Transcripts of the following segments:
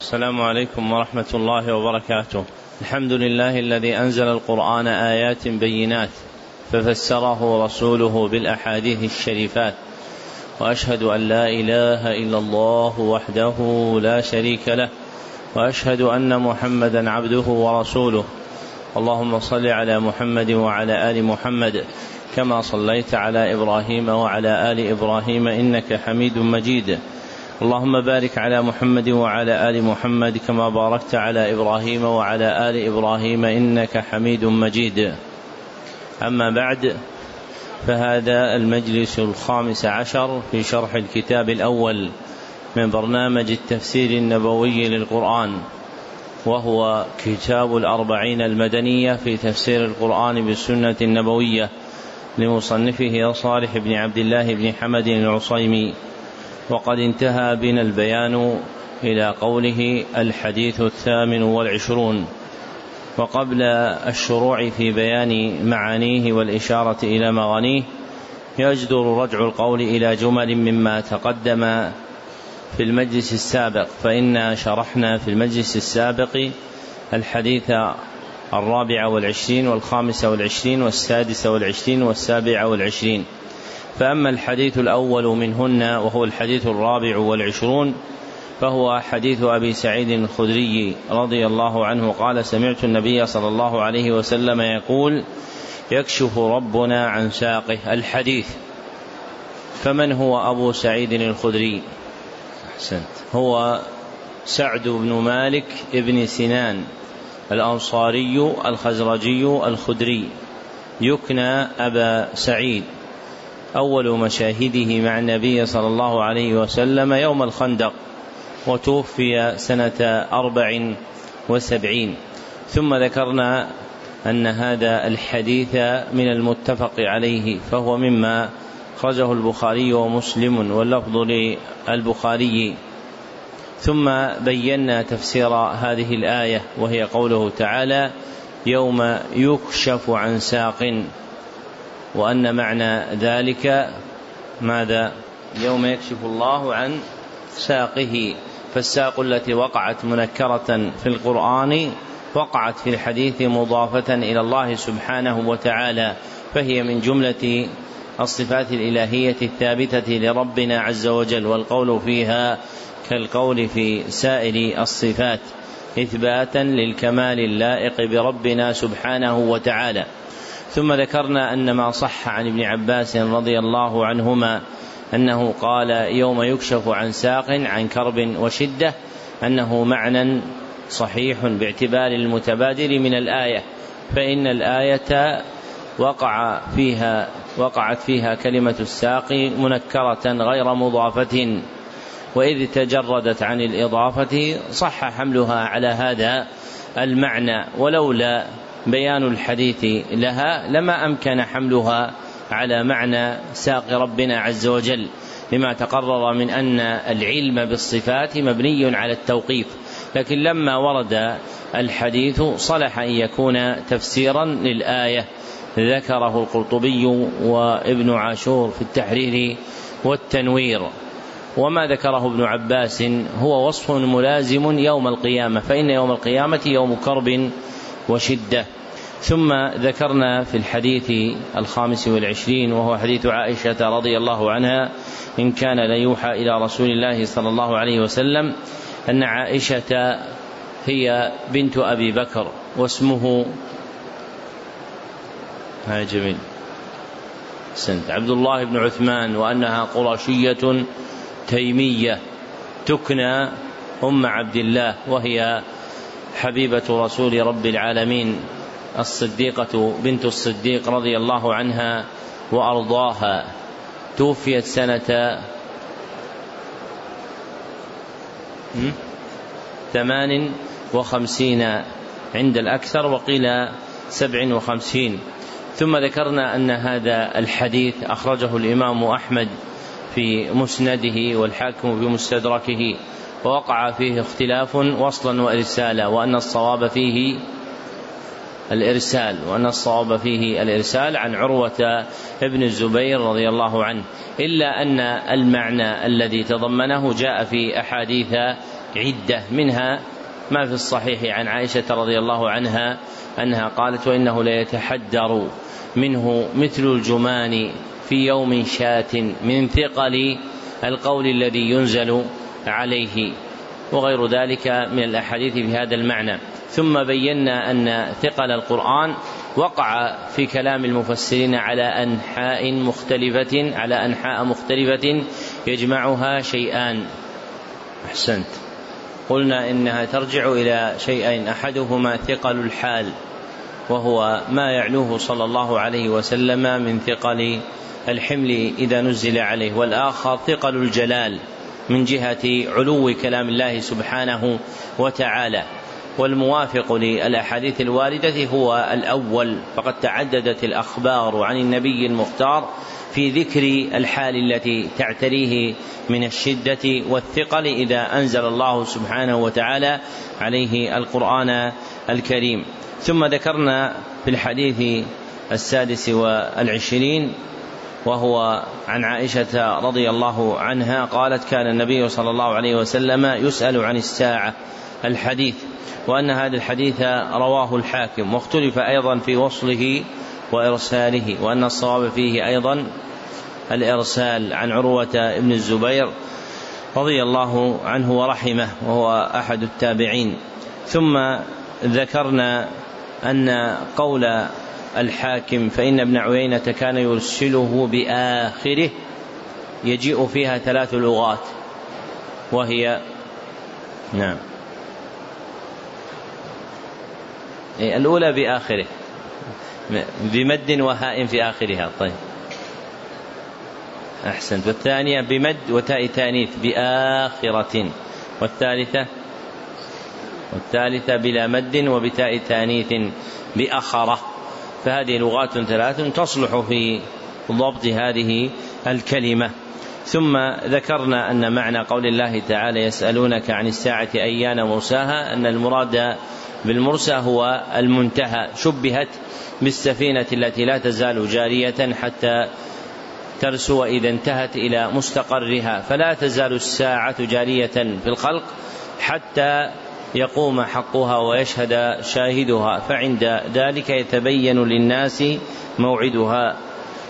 السلام عليكم ورحمة الله وبركاته. الحمد لله الذي أنزل القرآن آيات بينات ففسره رسوله بالأحاديث الشريفات. وأشهد أن لا إله إلا الله وحده لا شريك له. وأشهد أن محمدا عبده ورسوله. اللهم صل على محمد وعلى آل محمد كما صليت على إبراهيم وعلى آل إبراهيم إنك حميد مجيد. اللهم بارك على محمد وعلى آل محمد كما باركت على إبراهيم وعلى آل إبراهيم إنك حميد مجيد. أما بعد فهذا المجلس الخامس عشر في شرح الكتاب الأول من برنامج التفسير النبوي للقرآن وهو كتاب الأربعين المدنية في تفسير القرآن بالسنة النبوية لمصنفه صالح بن عبد الله بن حمد العصيمي. وقد انتهى بنا البيان إلى قوله الحديث الثامن والعشرون. وقبل الشروع في بيان معانيه والإشارة إلى مغانيه يجدر رجع القول إلى جمل مما تقدم في المجلس السابق. فإنا شرحنا في المجلس السابق الحديث الرابع والعشرين والخامس والعشرين والسادس والعشرين والسابع والعشرين. فأما الحديث الأول منهن وهو الحديث الرابع والعشرون فهو حديث أبي سعيد الخدري رضي الله عنه قال سمعت النبي صلى الله عليه وسلم يقول يكشف ربنا عن ساقه الحديث. فمن هو أبو سعيد الخدري؟ أحسنت. هو سعد بن مالك ابن سنان الأنصاري الخزرجي الخدري. يكنى أبا سعيد. أول مشاهده مع النبي صلى الله عليه وسلم يوم الخندق وتوفي سنة أربع وسبعين. ثم ذكرنا أن هذا الحديث من المتفق عليه فهو مما خرجه البخاري ومسلم واللفظ للبخاري. ثم بينا تفسير هذه الآية وهي قوله تعالى يوم يكشف عن ساق. وأن معنى ذلك ماذا؟ يوم يكشف الله عن ساقه. فالساق التي وقعت منكرة في القرآن وقعت في الحديث مضافة إلى الله سبحانه وتعالى فهي من جملة الصفات الإلهية الثابتة لربنا عز وجل والقول فيها كالقول في سائر الصفات إثباتا للكمال اللائق بربنا سبحانه وتعالى. ثم ذكرنا أن ما صح عن ابن عباس رضي الله عنهما أنه قال يوم يكشف عن ساق عن كرب وشدة أنه معنى صحيح باعتبار المتبادر من الآية فإن الآية وقع فيها وقعت فيها كلمة الساق منكرة غير مضافة وإذ تجردت عن الإضافة صح حملها على هذا المعنى ولولا بيان الحديث لها لما أمكن حملها على معنى ساق ربنا عز وجل لما تقرر من أن العلم بالصفات مبني على التوقيف. لكن لما ورد الحديث صلح أن يكون تفسيرا للآية. ذكره القرطبي وابن عاشور في التحرير والتنوير. وما ذكره ابن عباس هو وصف ملازم يوم القيامة فإن يوم القيامة يوم كرب وشدة. ثم ذكرنا في الحديث الخامس والعشرين وهو حديث عائشة رضي الله عنها إن كان ليوحى إلى رسول الله صلى الله عليه وسلم أن عائشة هي بنت أبي بكر واسمه هاي جميل. سنت عبد الله بن عثمان وأنها قرشية تيمية تكنى أم عبد الله وهي حبيبة رسول رب العالمين الصديقة بنت الصديق رضي الله عنها وأرضاها. توفيت سنة ثمان وخمسين عند الأكثر وقيل سبع وخمسين. ثم ذكرنا أن هذا الحديث أخرجه الإمام أحمد في مسنده والحاكم في مستدركه ووقع فيه اختلاف وصلا وإرسالا وأن الصواب فيه الإرسال وأن الصواب فيه الإرسال عن عروة ابن الزبير رضي الله عنه. إلا أن المعنى الذي تضمنه جاء في أحاديث عدة منها ما في الصحيح عن عائشة رضي الله عنها أنها قالت وإنه ليتحدر منه مثل الجمان في يوم شاة من ثقل القول الذي ينزل عليه وغير ذلك من الأحاديث في هذا المعنى. ثم بينا أن ثقل القرآن وقع في كلام المفسرين على أنحاء مختلفة على أنحاء مختلفة يجمعها شيئان. أحسنت. قلنا إنها ترجع إلى شيئين أحدهما ثقل الحال وهو ما يعلوه صلى الله عليه وسلم من ثقل الحمل إذا نزل عليه والآخر ثقل الجلال. من جهة علو كلام الله سبحانه وتعالى. والموافق للأحاديث الواردة هو الأول فقد تعددت الأخبار عن النبي المختار في ذكر الحال التي تعتريه من الشدة والثقل إذا أنزل الله سبحانه وتعالى عليه القرآن الكريم. ثم ذكرنا في الحديث السادس والعشرين وهو عن عائشة رضي الله عنها قالت كان النبي صلى الله عليه وسلم يسأل عن الساعة الحديث وأن هذا الحديث رواه الحاكم واختلف أيضا في وصله وإرساله وأن الصواب فيه أيضا الإرسال عن عروة بن الزبير رضي الله عنه ورحمه وهو أحد التابعين. ثم ذكرنا أن قول الحاكم فإن ابن عيينة كان يرسله بآخره يجيء فيها ثلاث لغات وهي نعم. إيه، الأولى بآخره. بمد وهاء في آخرها. طيب. أحسنت. والثانية بمد وتاء تانيث بآخرة. والثالثة؟ والثالثة بلا مد وبتاء تانيث بأخرة. فهذه لغات ثلاث تصلح في ضبط هذه الكلمة. ثم ذكرنا أن معنى قول الله تعالى يسألونك عن الساعة أيان مرساها أن المراد بالمرسى هو المنتهى. شبهت بالسفينة التي لا تزال جارية حتى ترسو إذا انتهت إلى مستقرها. فلا تزال الساعة جارية في الخلق حتى يقوم حقها ويشهد شاهدها فعند ذلك يتبين للناس موعدها.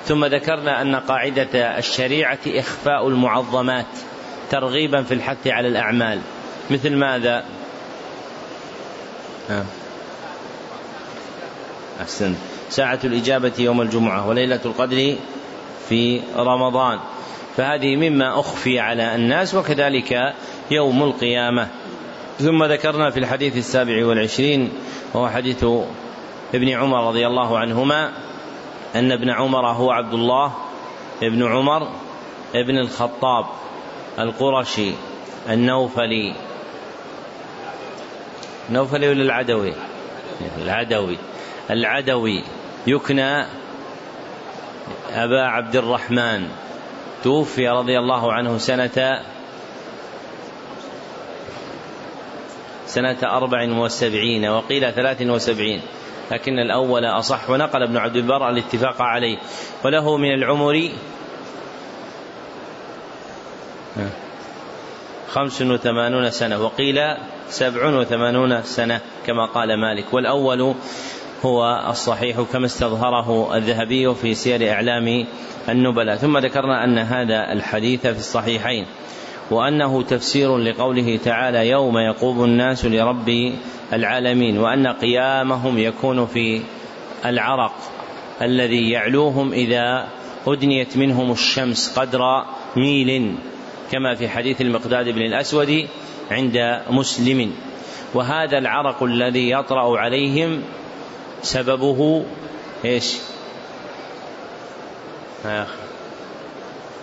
ثم ذكرنا أن قاعدة الشريعة إخفاء المعظمات ترغيبا في الحث على الأعمال. مثل ماذا؟ أحسنت ساعة الإجابة يوم الجمعة وليلة القدر في رمضان. فهذه مما أخفي على الناس وكذلك يوم القيامة. ثم ذكرنا في الحديث السابع والعشرين وهو حديث ابن عمر رضي الله عنهما أن ابن عمر هو عبد الله ابن عمر ابن الخطاب القرشي النوفلي. نوفلي ولا العدوي؟ العدوي. العدوي يكنى أبا عبد الرحمن. توفي رضي الله عنه سنة سنة أربع وسبعين وقيل ثلاث وسبعين لكن الأول أصح ونقل ابن عبد البر الاتفاق عليه وله من العمر خمس وثمانون سنة وقيل سبع وثمانون سنة كما قال مالك والأول هو الصحيح كما استظهره الذهبي في سير إعلام النبلاء ثم ذكرنا أن هذا الحديث في الصحيحين. وأنه تفسير لقوله تعالى يوم يقوم الناس لرب العالمين وأن قيامهم يكون في العرق الذي يعلوهم إذا أدنيت منهم الشمس قدر ميل كما في حديث المقداد بن الأسود عند مسلم وهذا العرق الذي يطرأ عليهم سببه إيش؟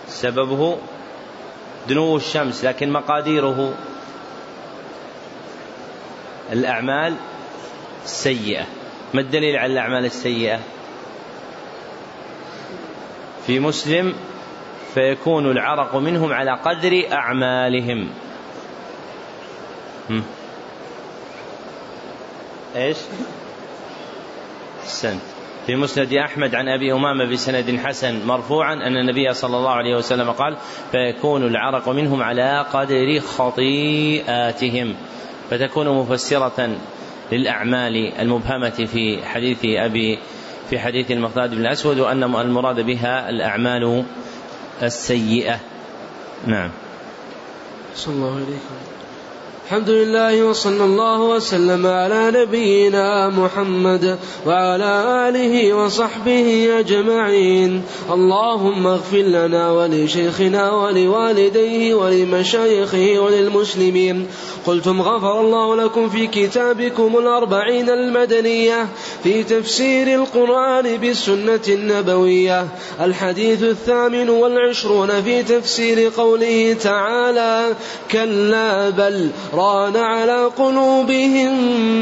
سببه دنو الشمس لكن مقاديره الأعمال السيئة. ما الدليل على الأعمال السيئة؟ في مسلم فيكون العرق منهم على قدر أعمالهم. إيش؟ السنت. في مسند أحمد عن أبي أمامة بسند حسن مرفوعا أن النبي صلى الله عليه وسلم قال فيكون العرق منهم على قدر خطيئاتهم. فتكون مفسرة للأعمال المبهمة في حديث أبي في حديث المقداد بن الأسود وأن المراد بها الأعمال السيئة. نعم. صلى الله عليكم الحمد لله وصلى الله وسلم على نبينا محمد وعلى آله وصحبه أجمعين. اللهم اغفر لنا ولشيخنا ولوالديه ولمشايخه وللمسلمين. قلتم غفر الله لكم في كتابكم الأربعين المدنية في تفسير القرآن بالسنة النبوية. الحديث الثامن والعشرون في تفسير قوله تعالى كلا بل ران على قلوبهم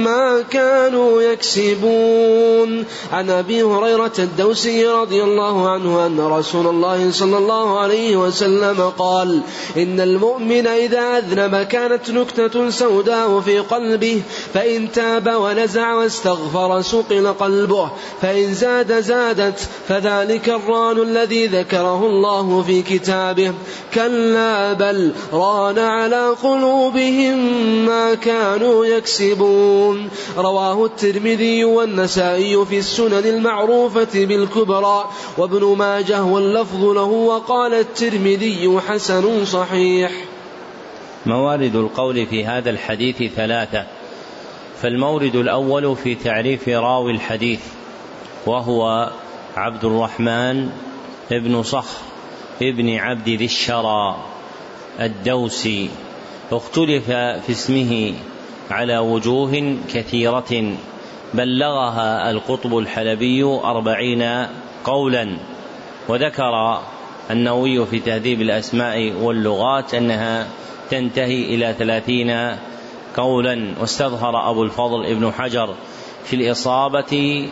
ما كانوا يكسبون. عن أبي هريرة الدوسي رضي الله عنه أن رسول الله صلى الله عليه وسلم قال إن المؤمن إذا أذنب كانت نكتة سوداء في قلبه فإن تاب ونزع واستغفر سقل قلبه فإن زاد زادت فذلك الران الذي ذكره الله في كتابه. كلا بل ران على قلوبهم ما كانوا يكسبون. رواه الترمذي والنسائي في السنن المعروفة بالكبرى. وابن ماجه واللفظ له وقال الترمذي حسن صحيح. موارد القول في هذا الحديث ثلاثة. فالمورد الأول في تعريف راوي الحديث وهو عبد الرحمن ابن صخر ابن عبد ذي الشرى الدوسي. اختلف في اسمه على وجوه كثيرة بلغها القطب الحلبي أربعين قولا وذكر النووي في تهذيب الأسماء واللغات أنها تنتهي إلى ثلاثين قولا. واستظهر أبو الفضل ابن حجر في الإصابة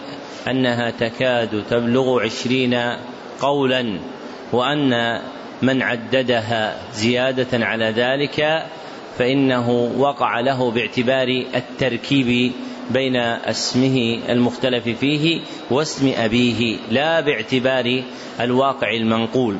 أنها تكاد تبلغ عشرين قولا وأن من عددها زيادة على ذلك فإنه وقع له باعتبار التركيب بين اسمه المختلف فيه واسم أبيه لا باعتبار الواقع المنقول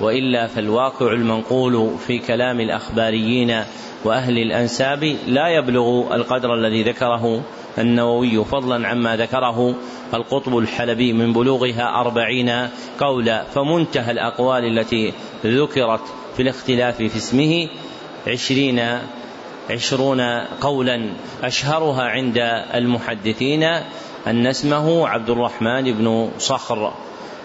وإلا فالواقع المنقول في كلام الأخباريين وأهل الأنساب لا يبلغ القدر الذي ذكره النووي فضلا عما ذكره القطب الحلبي من بلوغها أربعين قولا فمنتهى الأقوال التي ذكرت في الاختلاف في اسمه عشرين عشرون قولا أشهرها عند المحدثين أن اسمه عبد الرحمن بن صخر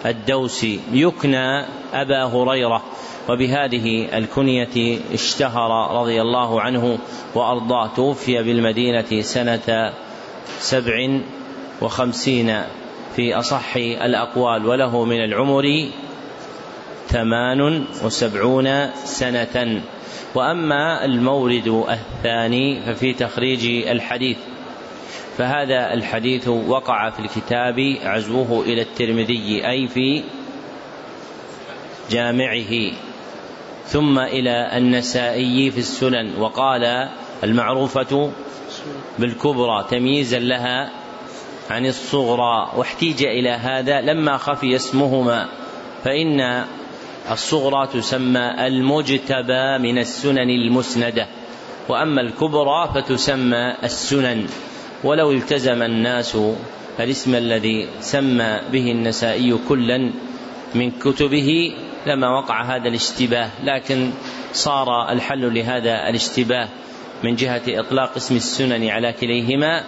الدوسي. يكنى أبا هريرة وبهذه الكنية اشتهر رضي الله عنه وأرضاه. توفي بالمدينة سنة سبع وخمسين في أصح الأقوال وله من العمر ثمان وسبعون سنة. وأما المورد الثاني ففي تخريج الحديث فهذا الحديث وقع في الكتاب عزوه إلى الترمذي أي في جامعه ثم إلى النسائي في السنن وقال المعروفة بالكبرى تمييزا لها عن الصغرى واحتيج إلى هذا لما خفي اسمهما فإن الصغرى تسمى المجتبى من السنن المسندة وأما الكبرى فتسمى السنن. ولو التزم الناس الاسم الذي سمى به النسائي كلا من كتبه لما وقع هذا الاشتباه لكن صار الحل لهذا الاشتباه من جهة إطلاق اسم السنن على كليهما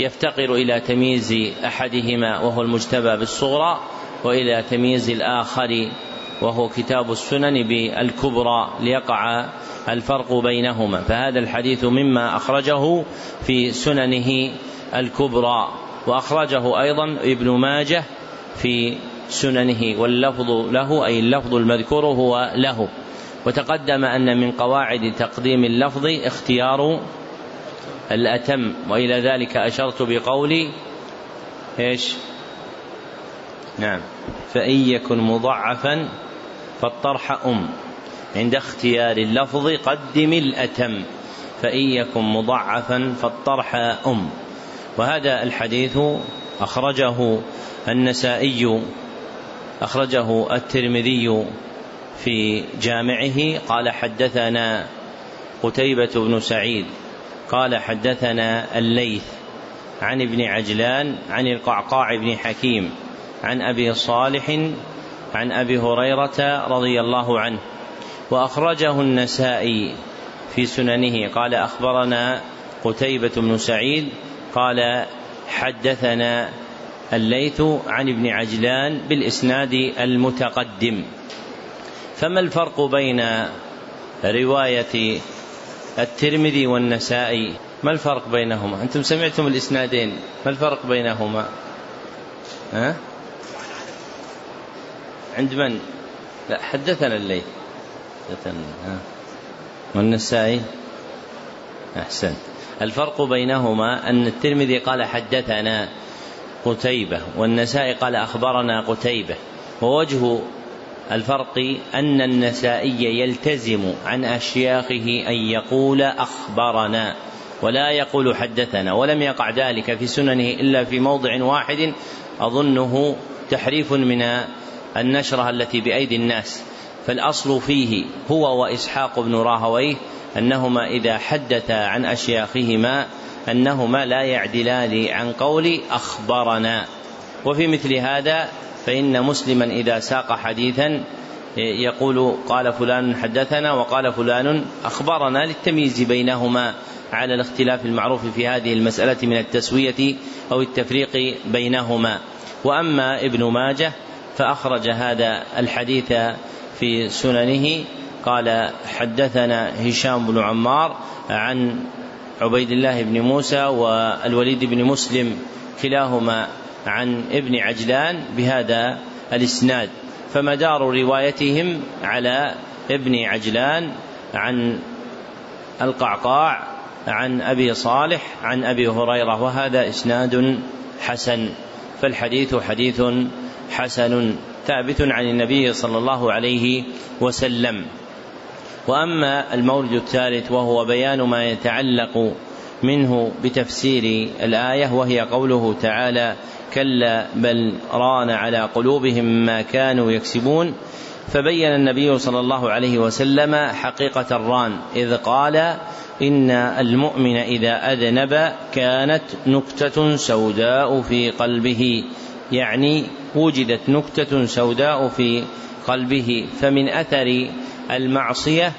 يفتقر إلى تمييز أحدهما وهو المجتبى بالصغرى وإلى تمييز الآخر وهو كتاب السنن بالكبرى ليقع الفرق بينهما. فهذا الحديث مما أخرجه في سننه الكبرى وأخرجه أيضا ابن ماجه في سننه واللفظ له أي اللفظ المذكور هو له. وتقدم أن من قواعد تقديم اللفظ اختيار الأتم وإلى ذلك أشرت بقولي إيش؟ نعم. فإن يكن مضعفا فالطرح أم. عند اختيار اللفظ قدم الأتم. فإن يكن مضعفا فالطرح أم. وهذا الحديث أخرجه النسائي أخرجه الترمذي في جامعه. قال حدثنا قتيبة بن سعيد قال حدثنا الليث عن ابن عجلان عن القعقاع بن حكيم عن أبي صالح عن أبي هريرة رضي الله عنه. وأخرجه النسائي في سننه. قال أخبرنا قتيبة بن سعيد قال حدثنا الليث عن ابن عجلان بالإسناد المتقدم. فما الفرق بين رواية الترمذي والنسائي؟ ما الفرق بينهما؟ أنتم سمعتم الإسنادين ما الفرق بينهما؟ ها؟ عند من؟ لا حدثنا الليث حدثنا والنسائي؟ أحسن الفرق بينهما أن الترمذي قال حدثنا قتيبة والنسائي قال أخبرنا قتيبة. ووجه الفرق أن النسائي يلتزم عن أشياخه أن يقول أخبرنا ولا يقول حدثنا ولم يقع ذلك في سننه إلا في موضع واحد. أظنه تحريف من النشرة التي بأيدي الناس فالأصل فيه هو وإسحاق بن راهويه أنهما إذا حدثا عن أشياخهما أنهما لا يعدلان عن قول أخبرنا. وفي مثل هذا فإن مسلما إذا ساق حديثا يقول قال فلان حدثنا وقال فلان أخبرنا للتمييز بينهما على الاختلاف المعروف في هذه المسألة من التسوية أو التفريق بينهما. وأما ابن ماجه فأخرج هذا الحديث في سننه. قال حدثنا هشام بن عمار عن عبيد الله بن موسى والوليد بن مسلم كلاهما عن ابن عجلان بهذا الإسناد. فمدار روايتهم على ابن عجلان عن القعقاع عن أبي صالح عن أبي هريرة وهذا إسناد حسن. فالحديث حديث حسن ثابت عن النبي صلى الله عليه وسلم. وأما المورد الثالث وهو بيان ما يتعلق منه بتفسير الآية وهي قوله تعالى كلا بل ران على قلوبهم ما كانوا يكسبون فبين النبي صلى الله عليه وسلم حقيقة الران إذ قال إن المؤمن إذا أذنب كانت نكتة سوداء في قلبه يعني وجدت نكتة سوداء في قلبه فمن أثر المعصية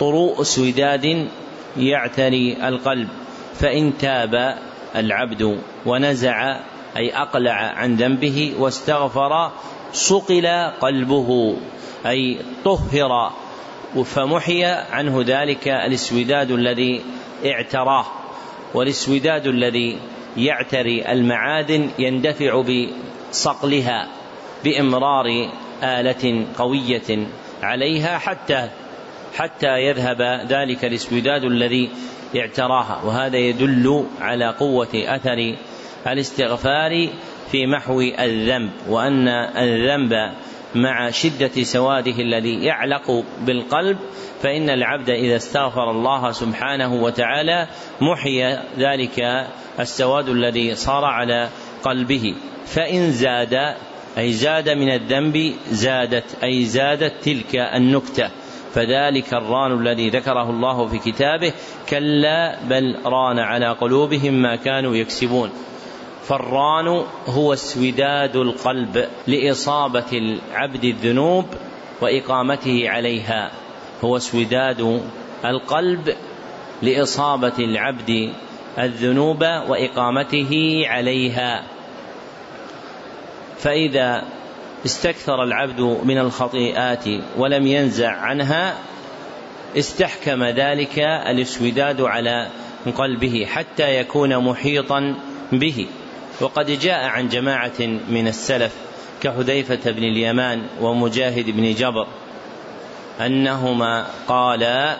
طروء سوداد يعتري القلب فإن تاب العبد ونزع أي أقلع عن ذنبه واستغفر صقل قلبه أي طهر فمحي عنه ذلك الاسوداد الذي اعتراه والاسوداد الذي يعتري المعادن يندفع بصقلها بإمرار آلة قوية عليها حتى حتى يذهب ذلك الاسوداد الذي اعتراها. وهذا يدل على قوة أثر الاستغفار في محو الذنب وأن الذنب مع شدة سواده الذي يعلق بالقلب فإن العبد إذا استغفر الله سبحانه وتعالى محي ذلك السواد الذي صار على قلبه. فإن زاد أي زاد من الذنب زادت أي زادت تلك النكتة. فذلك الران الذي ذكره الله في كتابه كلا بل ران على قلوبهم ما كانوا يكسبون. فالران هو اسوداد القلب لإصابة العبد الذنوب وإقامته عليها. هو اسوداد القلب لإصابة العبد الذنوب وإقامته عليها. فإذا استكثر العبد من الخطيئات ولم ينزع عنها استحكم ذلك الاسوداد على قلبه حتى يكون محيطا به. وقد جاء عن جماعة من السلف كحذيفة بن اليمان ومجاهد بن جبر أنهما قالا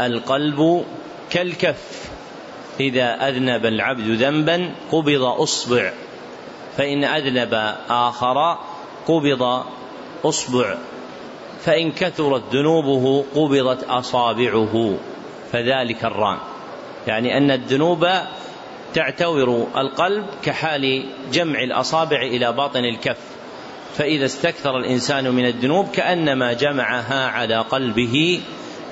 القلب كالكف إذا أذنب العبد ذنبا قبض أصبع. فإن أذنب آخر قبض أصبع فإن كثرت ذنوبه قبضت أصابعه فذلك الران. يعني أن الذنوب تعتور القلب كحال جمع الأصابع إلى باطن الكف. فإذا استكثر الإنسان من الذنوب كأنما جمعها على قلبه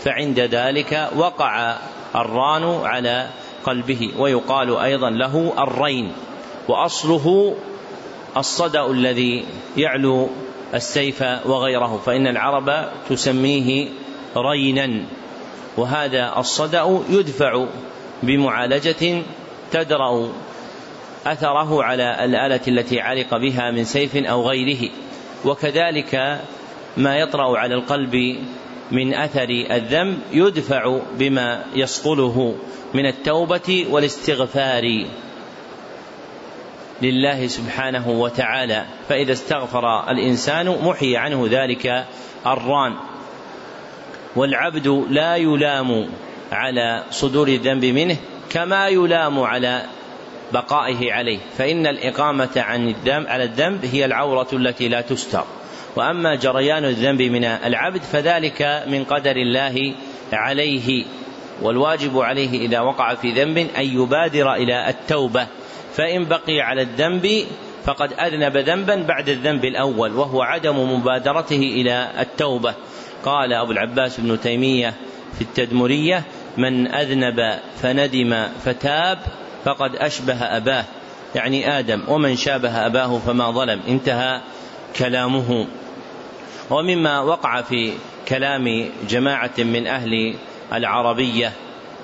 فعند ذلك وقع الران على قلبه. ويقال أيضا له الرين وأصله الصدأ الذي يعلو السيف وغيره فإن العرب تسميه رينا وهذا الصدأ يدفع بمعالجة تدرأ أثره على الآلة التي علق بها من سيف أو غيره وكذلك ما يطرأ على القلب من أثر الذنب يدفع بما يصقله من التوبة والاستغفار. لله سبحانه وتعالى. فإذا استغفر الإنسان محي عنه ذلك الران. والعبد لا يلام على صدور الذنب منه كما يلام على بقائه عليه. فإن الإقامة عن الذنب على الذنب هي العورة التي لا تستر. وأما جريان الذنب من العبد فذلك من قدر الله عليه. والواجب عليه إذا وقع في ذنب أن يبادر إلى التوبة. فإن بقي على الذنب فقد أذنب ذنبا بعد الذنب الأول وهو عدم مبادرته إلى التوبة. قال أبو العباس بن تيمية في التدمرية من أذنب فندم فتاب فقد أشبه أباه. يعني آدم ومن شابه أباه فما ظلم. انتهى كلامه. ومما وقع في كلام جماعة من أهل العربية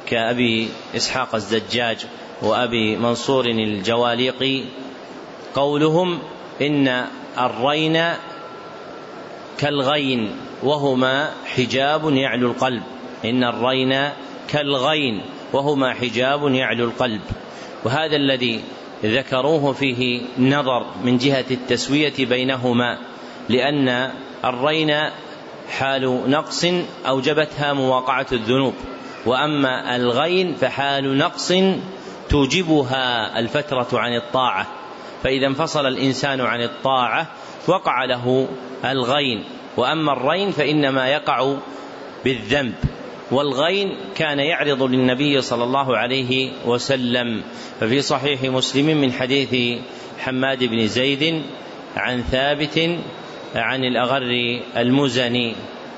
كأبي إسحاق الزجاج وأبي منصور الجواليقي قولهم إن الرين كالغين وهما حجاب يعلو القلب. إن الرين كالغين وهما حجاب يعلو القلب. وهذا الذي ذكروه فيه نظر من جهة التسوية بينهما لأن الرين حال نقص أوجبتها مواقعة الذنوب وأما الغين فحال نقص توجبها الفترة عن الطاعة. فإذا انفصل الإنسان عن الطاعة وقع له الغين. وأما الرين فإنما يقع بالذنب. والغين كان يعرض للنبي صلى الله عليه وسلم. ففي صحيح مسلم من حديث حماد بن زيد عن ثابت عن الأغر المزني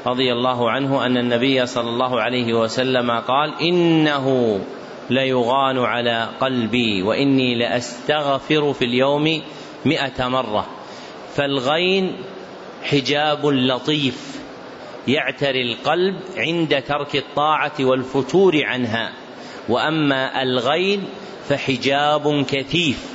رضي الله عنه أن النبي صلى الله عليه وسلم قال إنه ليغان على قلبي وإني لأستغفر في اليوم مئة مرة. فالغين حجاب لطيف يعتري القلب عند ترك الطاعة والفتور عنها. وأما الغين فحجاب كثيف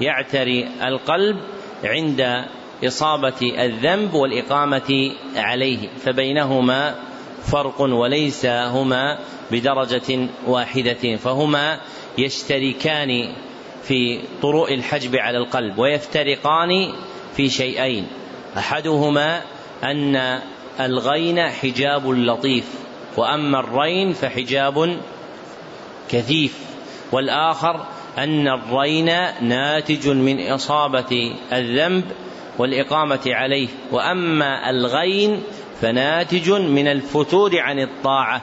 يعتري القلب عند إصابة الذنب والإقامة عليه. فبينهما فرق وليس هما بدرجة واحدة فهما يشتركان في طرق الحجب على القلب ويفترقان في شيئين. أحدهما أن الغين حجاب لطيف وأما الرين فحجاب كثيف. والآخر أن الرين ناتج من إصابة الذنب والإقامة عليه. وأما الغين فناتج من الفتور عن الطاعة.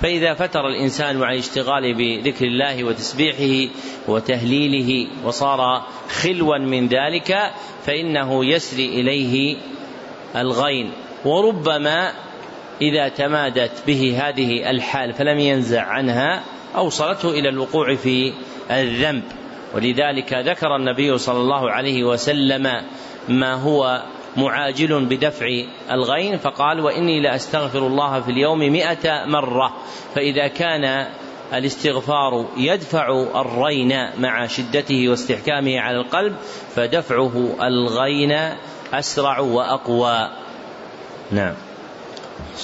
فإذا فتر الإنسان عن الاشتغال بذكر الله وتسبيحه وتهليله وصار خلوا من ذلك فإنه يسري إليه الغين. وربما إذا تمادت به هذه الحال فلم ينزع عنها أوصلته إلى الوقوع في الذنب. ولذلك ذكر النبي صلى الله عليه وسلم ما هو معاجل بدفع الغين فقال وإني لأستغفر الله في اليوم مئة مرة فإذا كان الاستغفار يدفع الرين مع شدته واستحكامه على القلب فدفعه الغين أسرع وأقوى. نعم.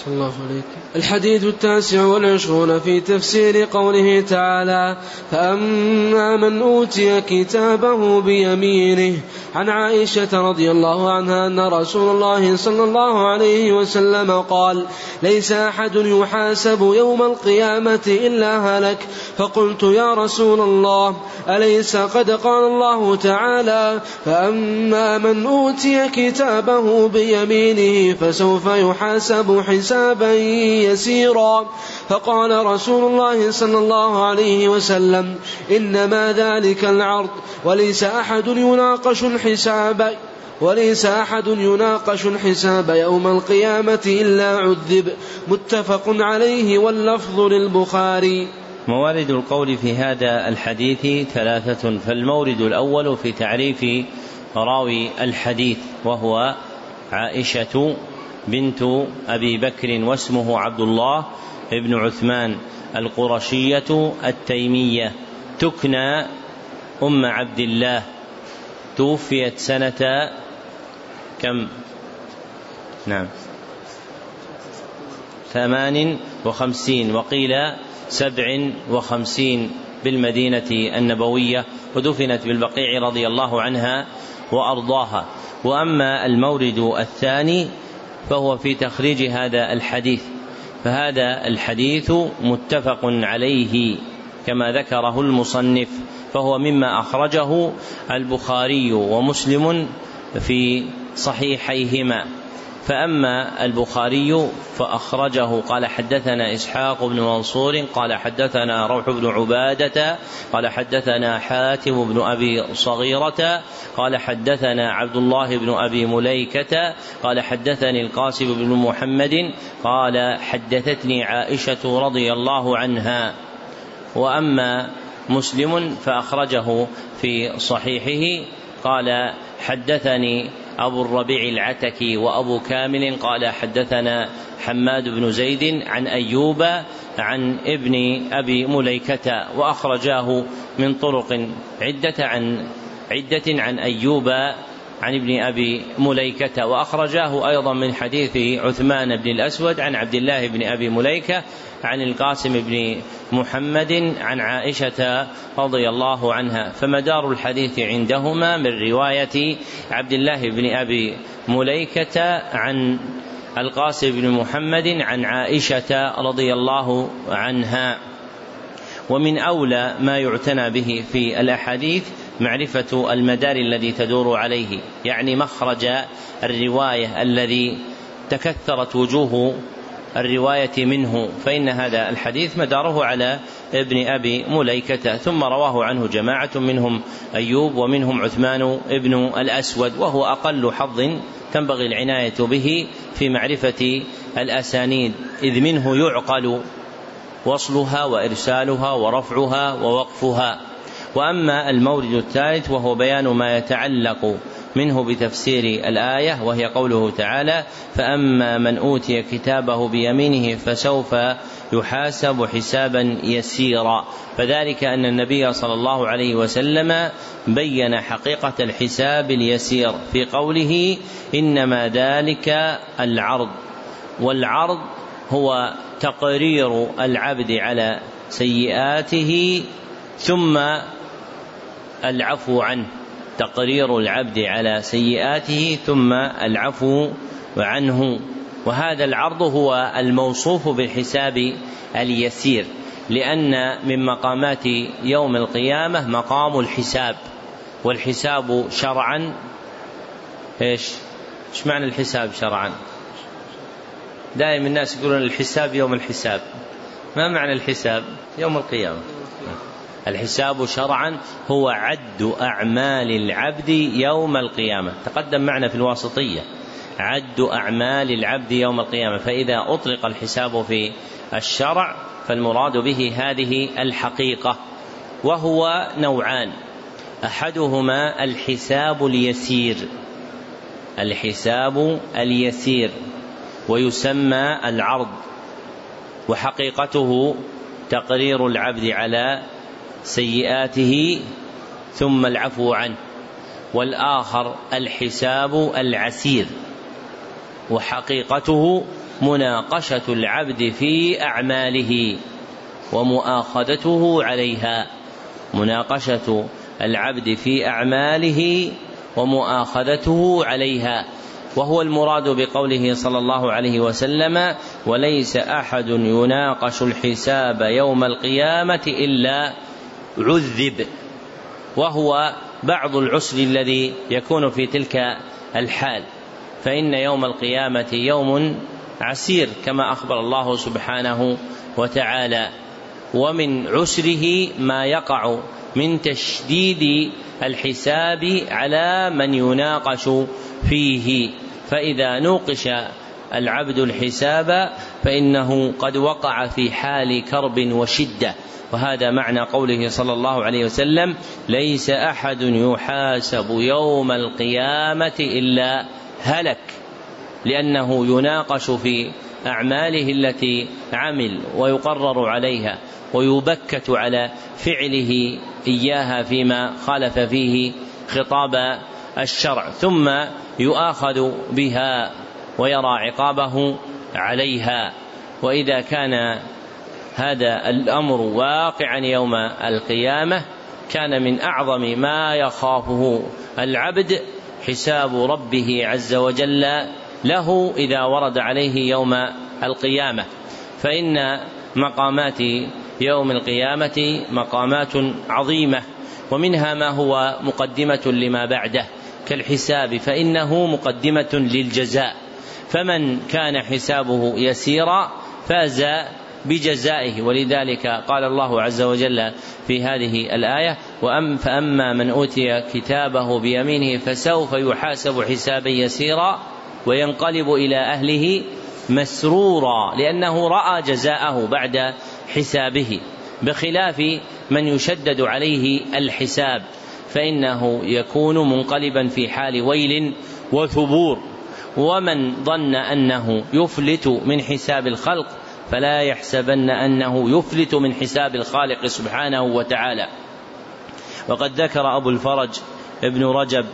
الله عليك. الحديث التاسع والعشرون في تفسير قوله تعالى فأما من أوتي كتابه بيمينه عن عائشة رضي الله عنها أن رسول الله صلى الله عليه وسلم قال ليس أحد يحاسب يوم القيامة إلا هلك. فقلت يا رسول الله أليس قد قال الله تعالى فأما من أوتي كتابه بيمينه فسوف يحاسب حسابا يسيرا. فقال رسول الله صلى الله عليه وسلم إنما ذلك العرض وليس أحد يناقش الحساب وليس أحد يناقش الحساب يوم القيامة إلا عذب. متفق عليه واللفظ للبخاري. موارد القول في هذا الحديث ثلاثة فالمورد الأول في تعريف راوي الحديث وهو عائشة بنت أبي بكر واسمه عبد الله بن عثمان القرشية التيمية. تكنى أم عبد الله. توفيت سنة كم؟ نعم. ثمان وخمسين وقيل سبع وخمسين بالمدينة النبوية ودفنت بالبقيع رضي الله عنها وأرضاها. وأما المورد الثاني فهو في تخريج هذا الحديث. فهذا الحديث متفق عليه كما ذكره المصنف فهو مما أخرجه البخاري ومسلم في صحيحيهما. فأما البخاري فأخرجه. قال حدثنا إسحاق بن منصور قال حدثنا روح بن عبادة قال حدثنا حاتم بن أبي صغيرة قال حدثنا عبد الله بن أبي مليكة قال حدثني القاسم بن محمد قال حدثتني عائشة رضي الله عنها. وأما مسلم فأخرجه في صحيحه. قال حدثني أبو الربيع العتكي وأبو كامل قال حدثنا حماد بن زيد عن أيوب عن ابن أبي مليكة وأخرجاه من طرق عدة عن عدة عن أيوب عن ابن أبي مليكة وأخرجاه أيضا من حديث عثمان بن الأسود عن عبد الله بن أبي مليكة عن القاسم بن محمد عن عائشة رضي الله عنها. فمدار الحديث عندهما من رواية عبد الله بن أبي مليكة عن القاسم بن محمد عن عائشة رضي الله عنها. ومن أولى ما يعتنى به في الأحاديث معرفة المدار الذي تدور عليه يعني مخرج الرواية الذي تكثرت وجوه الرواية منه. فإن هذا الحديث مداره على ابن أبي مليكة ثم رواه عنه جماعة منهم أيوب ومنهم عثمان ابن الأسود وهو أقل حظ تنبغي العناية به في معرفة الأسانيد إذ منه يعقل وصلها وإرسالها ورفعها ووقفها. وأما المورد الثالث وهو بيان ما يتعلق منه بتفسير الآية وهي قوله تعالى فأما من أوتي كتابه بيمينه فسوف يحاسب حسابا يسيرا. فذلك أن النبي صلى الله عليه وسلم بين حقيقة الحساب اليسير في قوله إنما ذلك العرض والعرض هو تقرير العبد على سيئاته ثم العفو عنه تقرير العبد على سيئاته ثم العفو عنه وهذا العرض هو الموصوف بالحساب اليسير لأن من مقامات يوم القيامة مقام الحساب والحساب شرعا إيش؟ إيش معنى الحساب شرعا؟ دائما الناس يقولون الحساب يوم الحساب ما معنى الحساب؟ يوم القيامة الحساب شرعا هو عد أعمال العبد يوم القيامة. تقدم معنا في الواسطية. عد أعمال العبد يوم القيامة. فإذا أطلق الحساب في الشرع فالمراد به هذه الحقيقة. وهو نوعان. أحدهما الحساب اليسير. الحساب اليسير. ويسمى العرض. وحقيقته تقرير العبد على سيئاته ثم العفو عنه. والآخر الحساب العسير. وحقيقته مناقشة العبد في أعماله ومؤاخذته عليها. مناقشة العبد في أعماله ومؤاخذته عليها. وهو المراد بقوله صلى الله عليه وسلم وليس أحد يناقش الحساب يوم القيامة إلا عذب وهو بعض العسر الذي يكون في تلك الحال. فإن يوم القيامة يوم عسير كما أخبر الله سبحانه وتعالى. ومن عسره ما يقع من تشديد الحساب على من يناقش فيه. فإذا نوقش العبد الحساب فإنه قد وقع في حال كرب وشدة. وهذا معنى قوله صلى الله عليه وسلم ليس أحد يحاسب يوم القيامة إلا هلك لأنه يناقش في أعماله التي عمل ويقرر عليها ويبكت على فعله إياها فيما خالف فيه خطاب الشرع ثم يؤاخذ بها ويرى عقابه عليها. وإذا كان هذا الأمر واقعا يوم القيامة كان من أعظم ما يخافه العبد حساب ربه عز وجل له إذا ورد عليه يوم القيامة. فإن مقامات يوم القيامة مقامات عظيمة ومنها ما هو مقدمة لما بعده. كالحساب فإنه مقدمة للجزاء. فمن كان حسابه يسيرا فاز بجزائه. ولذلك قال الله عز وجل في هذه الآية وأم فأما من أوتي كتابه بيمينه فسوف يحاسب حسابا يسيرا وينقلب إلى أهله مسرورا لأنه رأى جزاءه بعد حسابه بخلاف من يشدد عليه الحساب فإنه يكون منقلبا في حال ويل وثبور. ومن ظن أنه يفلت من حساب الخلق فلا يحسبن أنه يفلت من حساب الخالق سبحانه وتعالى. وقد ذكر أبو الفرج ابن رجب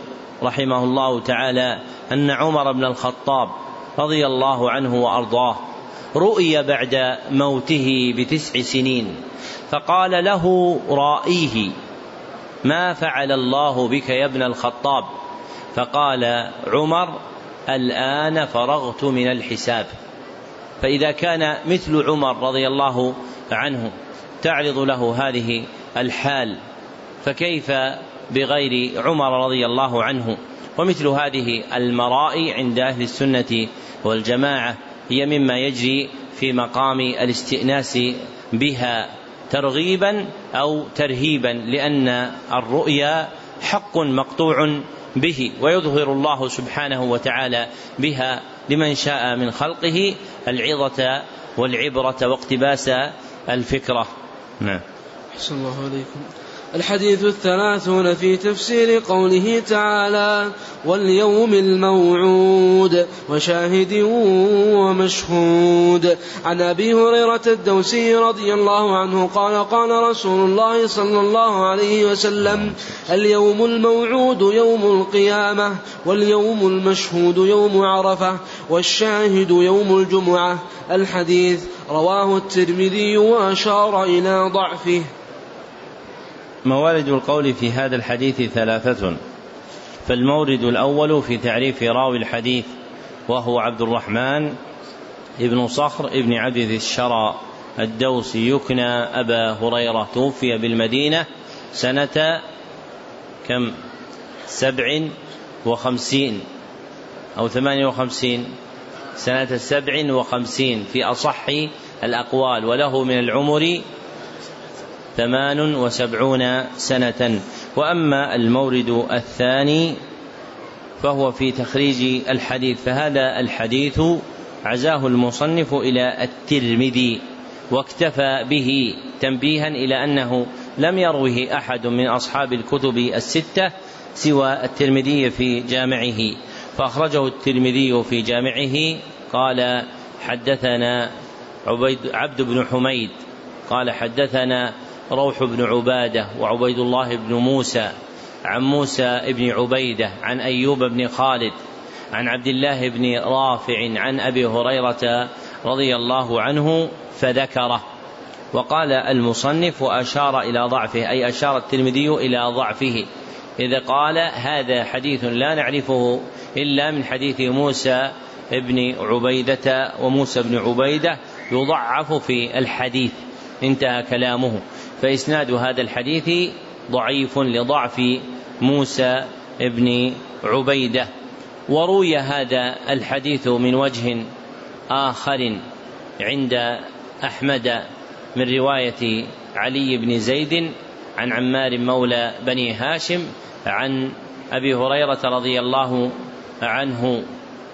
رحمه الله تعالى أن عمر بن الخطاب رضي الله عنه وأرضاه رؤي بعد موته بتسع سنين فقال له رائيه ما فعل الله بك يا ابن الخطاب؟ فقال عمر الآن فرغت من الحساب. فإذا كان مثل عمر رضي الله عنه تعرض له هذه الحال فكيف بغير عمر رضي الله عنه؟ ومثل هذه المرائي عند أهل السنة والجماعة هي مما يجري في مقام الاستئناس بها ترغيبا أو ترهيبا لأن الرؤيا حق مقطوع به ويظهر الله سبحانه وتعالى بها لمن شاء من خلقه العظة والعبرة واقتباس الفكرة. نعم. الله عليكم الحديث الثلاثون في تفسير قوله تعالى واليوم الموعود وشاهد ومشهود. عن أبي هريرة الدوسي رضي الله عنه قال قال رسول الله صلى الله عليه وسلم اليوم الموعود يوم القيامة واليوم المشهود يوم عرفة والشاهد يوم الجمعة. الحديث رواه الترمذي وأشار إلى ضعفه. موارد القول في هذا الحديث ثلاثة. فالمورد الأول في تعريف راوي الحديث وهو عبد الرحمن ابن صخر ابن عبد الشرى الدوسي يكنى أبا هريرة توفي بالمدينة سنة كم؟ سبع وخمسين أو ثمانية وخمسين. سنة سبع وخمسين في أصح الأقوال وله من العمر ثمان وسبعون سنة. وأما المورد الثاني فهو في تخريج الحديث فهذا الحديث عزاه المصنف إلى الترمذي واكتفى به تنبيها إلى أنه لم يروه أحد من أصحاب الكتب الستة سوى الترمذي في جامعه. فأخرجه الترمذي في جامعه قال حدثنا عبيد عبد بن حميد قال حدثنا روح بن عبادة وعبيد الله بن موسى عن موسى بن عبيدة عن أيوب بن خالد عن عبد الله بن رافع عن أبي هريرة رضي الله عنه فذكره. وقال المصنف وأشار إلى ضعفه أي أشار الترمذي إلى ضعفه. اذا قال هذا حديث لا نعرفه إلا من حديث موسى بن عبيدة وموسى بن عبيدة يضعف في الحديث. انتهى كلامه. فإسناد هذا الحديث ضعيف لضعف موسى بن عبيدة. وروي هذا الحديث من وجه آخر عند أحمد من رواية علي بن زيد عن عمار مولى بني هاشم عن أبي هريرة رضي الله عنه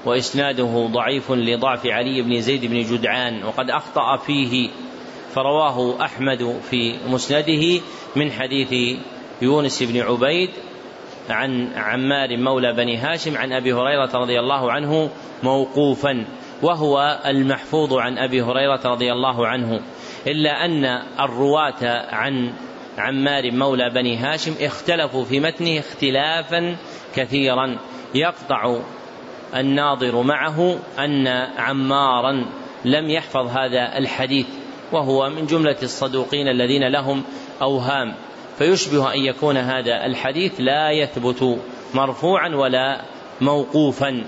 وإسناده ضعيف لضعف علي بن زيد بن جدعان وقد أخطأ فيه فرواه أحمد في مسنده من حديث يونس بن عبيد عن عمار مولى بني هاشم عن أبي هريرة رضي الله عنه موقوفا وهو المحفوظ عن أبي هريرة رضي الله عنه. إلا أن الرواة عن عمار مولى بني هاشم اختلفوا في متنه اختلافا كثيرا. يقطع الناظر معه أن عمارا لم يحفظ هذا الحديث. وهو من جملة الصدوقين الذين لهم أوهام. فيشبه أن يكون هذا الحديث لا يثبت مرفوعا ولا موقوفا.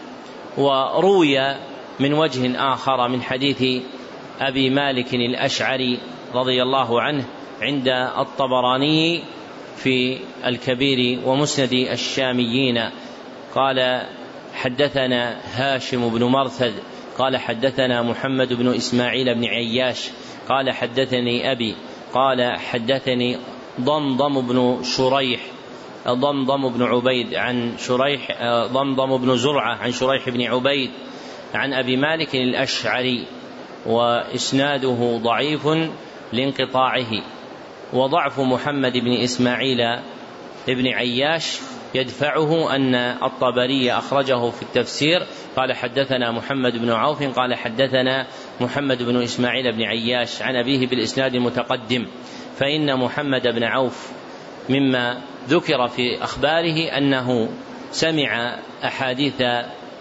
وروي من وجه آخر من حديث أبي مالك الأشعري رضي الله عنه عند الطبراني في الكبير ومسند الشاميين. قال حدثنا هاشم بن مرثد قال حدثنا محمد بن إسماعيل بن عياش قال حدثني أبي قال حدثني ضمضم بن شريح ضمضم بن عبيد عن شريح ضمضم بن زرعة عن شريح بن عبيد عن أبي مالك الأشعري وإسناده ضعيف لانقطاعه وضعف محمد بن إسماعيل بن عياش يدفعه أن الطبري أخرجه في التفسير. قال حدثنا محمد بن عوف قال حدثنا محمد بن إسماعيل بن عياش عن أبيه بالإسناد المتقدم. فإن محمد بن عوف مما ذكر في أخباره أنه سمع أحاديث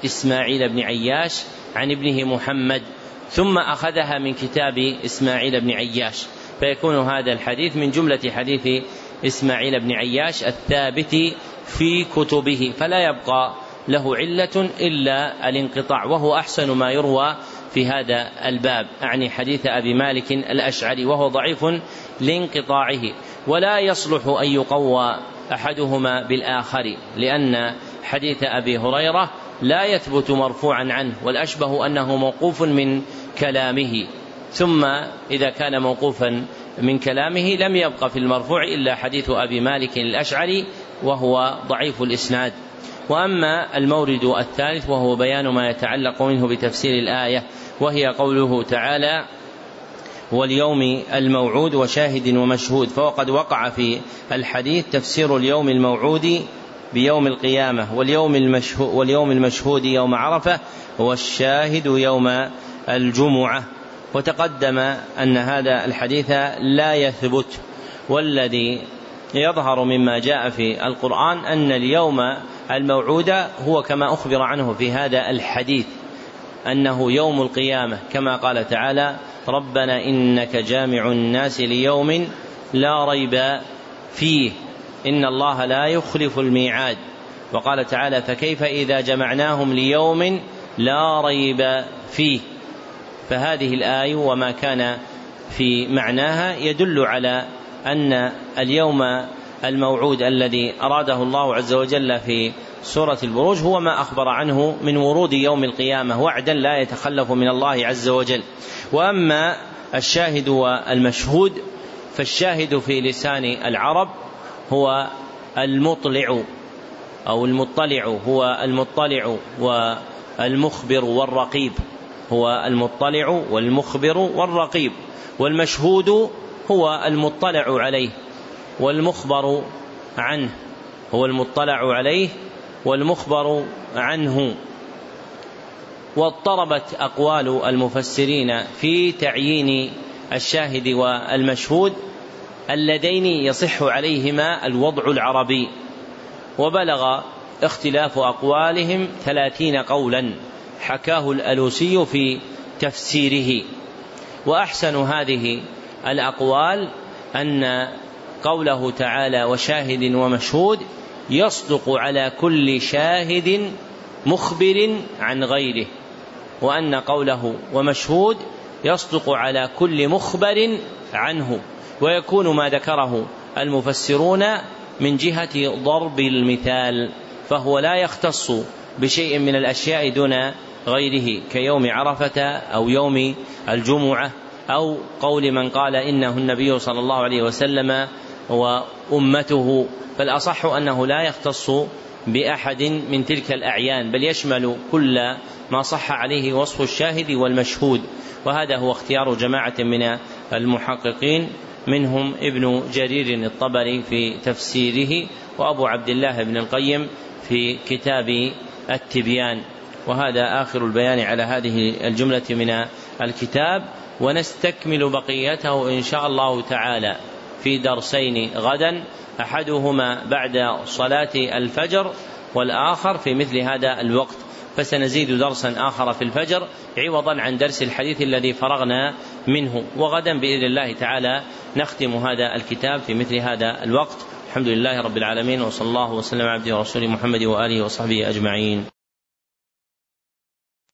إسماعيل بن عياش عن ابنه محمد ثم أخذها من كتاب إسماعيل بن عياش. فيكون هذا الحديث من جملة حديث إسماعيل بن عياش الثابت في كتبه فلا يبقى له علة إلا الانقطاع وهو أحسن ما يروى في هذا الباب. أعني حديث أبي مالك الأشعري وهو ضعيف لانقطاعه ولا يصلح أن يقوى أحدهما بالآخر لأن حديث أبي هريرة لا يثبت مرفوعا عنه والأشبه أنه موقوف من كلامه. ثم إذا كان موقوفا من كلامه لم يبق في المرفوع إلا حديث أبي مالك الأشعري وهو ضعيف الإسناد. وأما المورد الثالث وهو بيان ما يتعلق منه بتفسير الآية وهي قوله تعالى واليوم الموعود وشاهد ومشهود. فوقد وقع في الحديث تفسير اليوم الموعود بيوم القيامة واليوم المشهود, واليوم المشهود يوم عرفة والشاهد يوم الجمعة. وتقدم أن هذا الحديث لا يثبت والذي يظهر مما جاء في القرآن أن اليوم الموعود هو كما أخبر عنه في هذا الحديث أنه يوم القيامة كما قال تعالى ربنا إنك جامع الناس ليوم لا ريب فيه إن الله لا يخلف الميعاد. وقال تعالى فكيف إذا جمعناهم ليوم لا ريب فيه؟ فهذه الآية وما كان في معناها يدل على أن اليوم الموعود الذي أراده الله عز وجل في سورة البروج هو ما أخبر عنه من ورود يوم القيامة وعدا لا يتخلف من الله عز وجل. وأما الشاهد والمشهود فالشاهد في لسان العرب هو المطلع أو المطلع هو المطلع والمخبر والرقيب. هو المطلع والمخبر والرقيب والمشهود هو المطلع عليه والمخبر عنه هو المطلع عليه والمخبر عنه. واضطربت أقوال المفسرين في تعيين الشاهد والمشهود اللذين يصح عليهما الوضع العربي. وبلغ اختلاف أقوالهم ثلاثين قولا حكاه الألوسي في تفسيره. وأحسن هذه الأقوال أن قوله تعالى وشاهد ومشهود يصدق على كل شاهد مخبر عن غيره وأن قوله ومشهود يصدق على كل مخبر عنه ويكون ما ذكره المفسرون من جهة ضرب المثال فهو لا يختص بشيء من الأشياء دون غيره كيوم عرفة أو يوم الجمعة أو قول من قال إنه النبي صلى الله عليه وسلم وأمته فالأصح أنه لا يختص بأحد من تلك الأعيان بل يشمل كل ما صح عليه وصف الشاهد والمشهود وهذا هو اختيار جماعة من المحققين منهم ابن جرير الطبري في تفسيره وأبو عبد الله بن القيم في كتاب التبيان وهذا آخر البيان على هذه الجملة من الكتاب. ونستكمل بقيته إن شاء الله تعالى في درسين غدا أحدهما بعد صلاة الفجر والآخر في مثل هذا الوقت. فسنزيد درسا آخر في الفجر عوضا عن درس الحديث الذي فرغنا منه. وغدا بإذن الله تعالى نختم هذا الكتاب في مثل هذا الوقت. الحمد لله رب العالمين وصلى الله وسلم على عبده ورسوله محمد وآله وصحبه أجمعين.